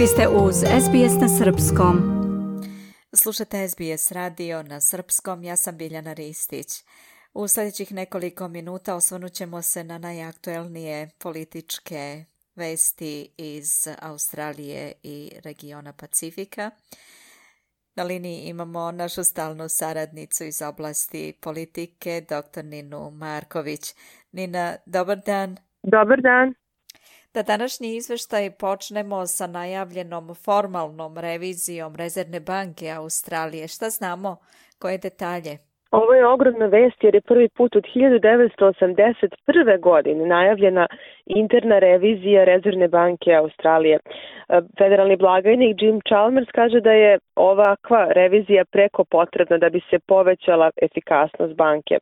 Vi ste uz SBS na Srpskom. Slušate SBS radio na Srpskom, ja sam Biljana Ristić. U sledećih nekoliko minuta osvrnućemo se na najaktuelnije političke vesti iz Australije i regiona Pacifika. Na liniji imamo našu stalnu saradnicu iz oblasti politike, dr. Ninu Marković. Nina, dobar dan. Dobar dan da današnji izveštaj počnemo sa najavljenom formalnom revizijom Rezervne banke Australije. Šta znamo? Koje detalje? Ovo je ogromna vest jer je prvi put od 1981. godine najavljena interna revizija Rezervne banke Australije. E, federalni blagajnik Jim Chalmers kaže da je ovakva revizija preko potrebna da bi se povećala efikasnost banke.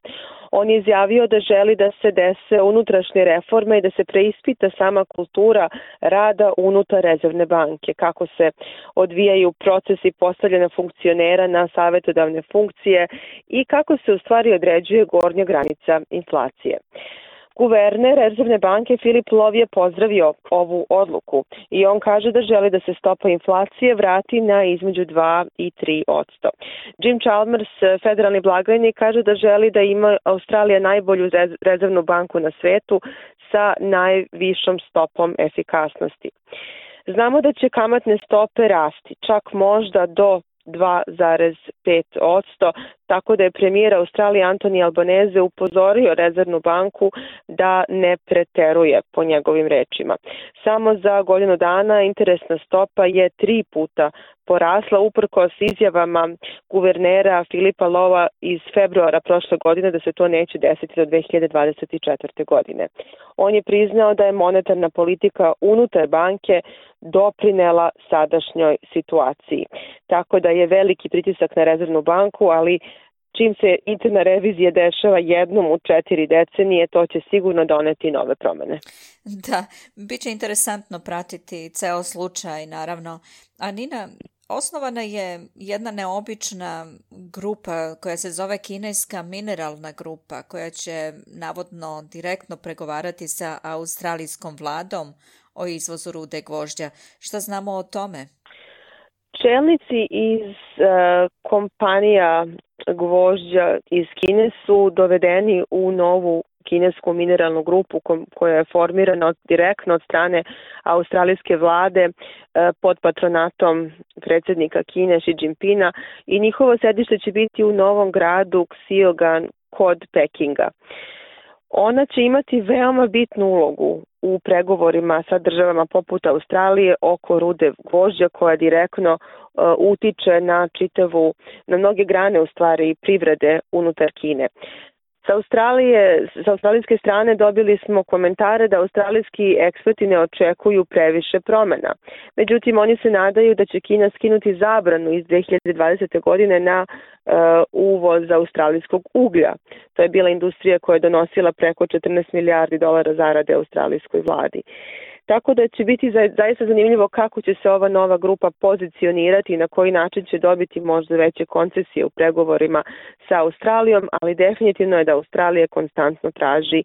On je izjavio da želi da se dese unutrašnje reforme i da se preispita sama kultura rada unutar rezervne banke, kako se odvijaju procesi postavljena funkcionera na savetodavne funkcije i kako se u stvari određuje gornja granica inflacije. Guverner Rezervne banke Filip Lov je pozdravio ovu odluku i on kaže da želi da se stopa inflacije vrati na između 2 i 3 odsto. Jim Chalmers, federalni blagajnik, kaže da želi da ima Australija najbolju rezervnu banku na svetu sa najvišom stopom efikasnosti. Znamo da će kamatne stope rasti, čak možda do 2,5%, tako da je premijer Australije Antoni Albaneze upozorio Rezervnu banku da ne preteruje po njegovim rečima. Samo za godinu dana interesna stopa je tri puta porasla uprkos izjavama guvernera Filipa Lova iz februara prošle godine da se to neće desiti do 2024. godine. On je priznao da je monetarna politika unutar banke doprinela sadašnjoj situaciji. Tako da je veliki pritisak na rezervnu banku, ali čim se interna revizija dešava jednom u četiri decenije, to će sigurno doneti nove promene. Da, bit će interesantno pratiti ceo slučaj, naravno. A Nina, osnovana je jedna neobična grupa koja se zove Kineska mineralna grupa, koja će navodno direktno pregovarati sa australijskom vladom o izvozu rude gvožđa. Šta znamo o tome? Čelnici iz uh, kompanija gvožđa iz Kine su dovedeni u novu kinesku mineralnu grupu koja je formirana direktno od strane australijske vlade e, pod patronatom predsednika Kine Xi Jinpinga i njihovo sedište će biti u novom gradu Xiogan kod Pekinga. Ona će imati veoma bitnu ulogu u pregovorima sa državama poput Australije oko rude gvožđa koja direktno e, utiče na čitavu, na mnoge grane u stvari privrede unutar Kine. Sa Australije, sa australijske strane dobili smo komentare da australijski eksperti ne očekuju previše promena. Međutim, oni se nadaju da će Kina skinuti zabranu iz 2020. godine na uh, uvoz australijskog uglja. To je bila industrija koja je donosila preko 14 milijardi dolara zarade australijskoj vladi. Uh, Tako da će biti zaista zanimljivo kako će se ova nova grupa pozicionirati i na koji način će dobiti možda veće koncesije u pregovorima sa Australijom, ali definitivno je da Australija konstantno traži e,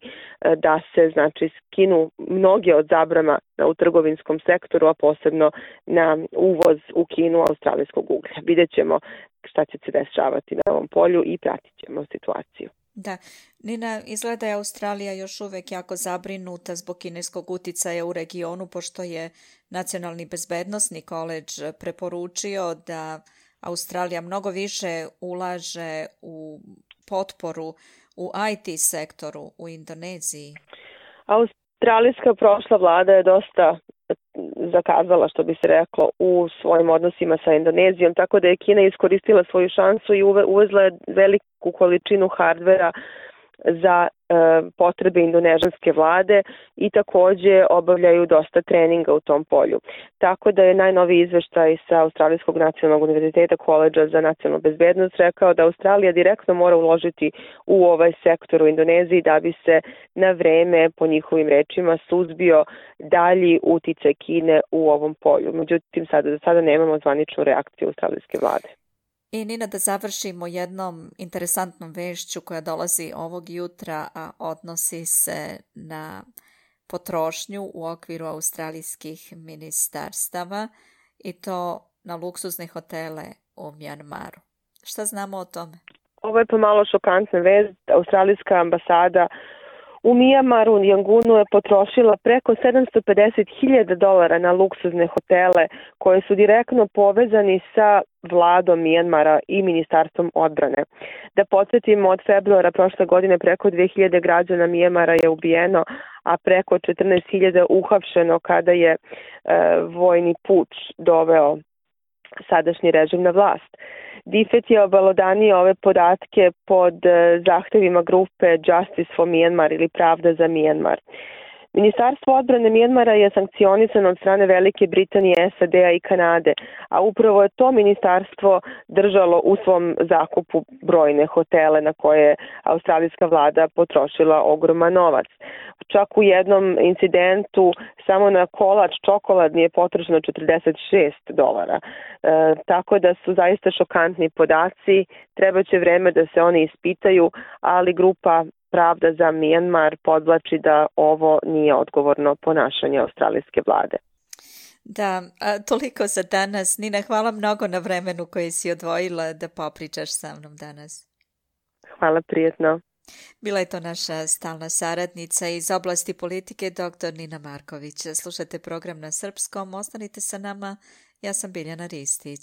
da se znači skinu mnoge od zabrama u trgovinskom sektoru, a posebno na uvoz u Kinu australijskog uglja. Videćemo šta će se dešavati na ovom polju i pratit ćemo situaciju. Da, Nina, izgleda da je Australija još uvek jako zabrinuta zbog kineskog uticaja u regionu, pošto je Nacionalni bezbednostni koleđ preporučio da Australija mnogo više ulaže u potporu u IT sektoru u Indoneziji. Australijska prošla vlada je dosta zakazala, što bi se reklo, u svojim odnosima sa Indonezijom, tako da je Kina iskoristila svoju šansu i uvezla veliku količinu hardvera za E, potrebe indonežanske vlade i takođe obavljaju dosta treninga u tom polju. Tako da je najnoviji izveštaj sa Australijskog nacionalnog univerziteta koleđa za nacionalnu bezbednost rekao da Australija direktno mora uložiti u ovaj sektor u Indoneziji da bi se na vreme, po njihovim rečima, suzbio dalji utice Kine u ovom polju. Međutim, sada, do sada nemamo zvaničnu reakciju australijske vlade. I Nina da završimo jednom interesantnom vešću koja dolazi ovog jutra, a odnosi se na potrošnju u okviru australijskih ministarstava i to na luksuzne hotele u Mjanmaru. Šta znamo o tome? Ovo je pomalo šokantna vez. Australijska ambasada U Mijamaru, Jangunu je potrošila preko 750.000 dolara na luksuzne hotele koje su direktno povezani sa vladom Mijanmara i Ministarstvom odbrane. Da podsjetimo, od februara prošle godine preko 2000 građana Mijanmara je ubijeno, a preko 14.000 uhapšeno kada je e, vojni puč doveo sadašnji režim na vlast. DFET je obelodanio ove podatke pod eh, zahtevima grupe Justice for Myanmar ili Pravda za Myanmar. Ministarstvo odbrane Mijanmara je sankcionisano od strane Velike Britanije, SAD-a i Kanade, a upravo je to ministarstvo držalo u svom zakupu brojne hotele na koje je australijska vlada potrošila ogroman novac. Čak u jednom incidentu samo na kolač čokoladni je potrošeno 46 dolara. E, tako da su zaista šokantni podaci, trebaće vreme da se oni ispitaju, ali grupa pravda za Mijanmar podlači da ovo nije odgovorno ponašanje australijske vlade. Da, a, toliko za danas. Nina, hvala mnogo na vremenu koje si odvojila da popričaš sa mnom danas. Hvala, prijetno. Bila je to naša stalna saradnica iz oblasti politike, dr. Nina Marković. Slušate program na srpskom, ostanite sa nama. Ja sam Biljana Ristić.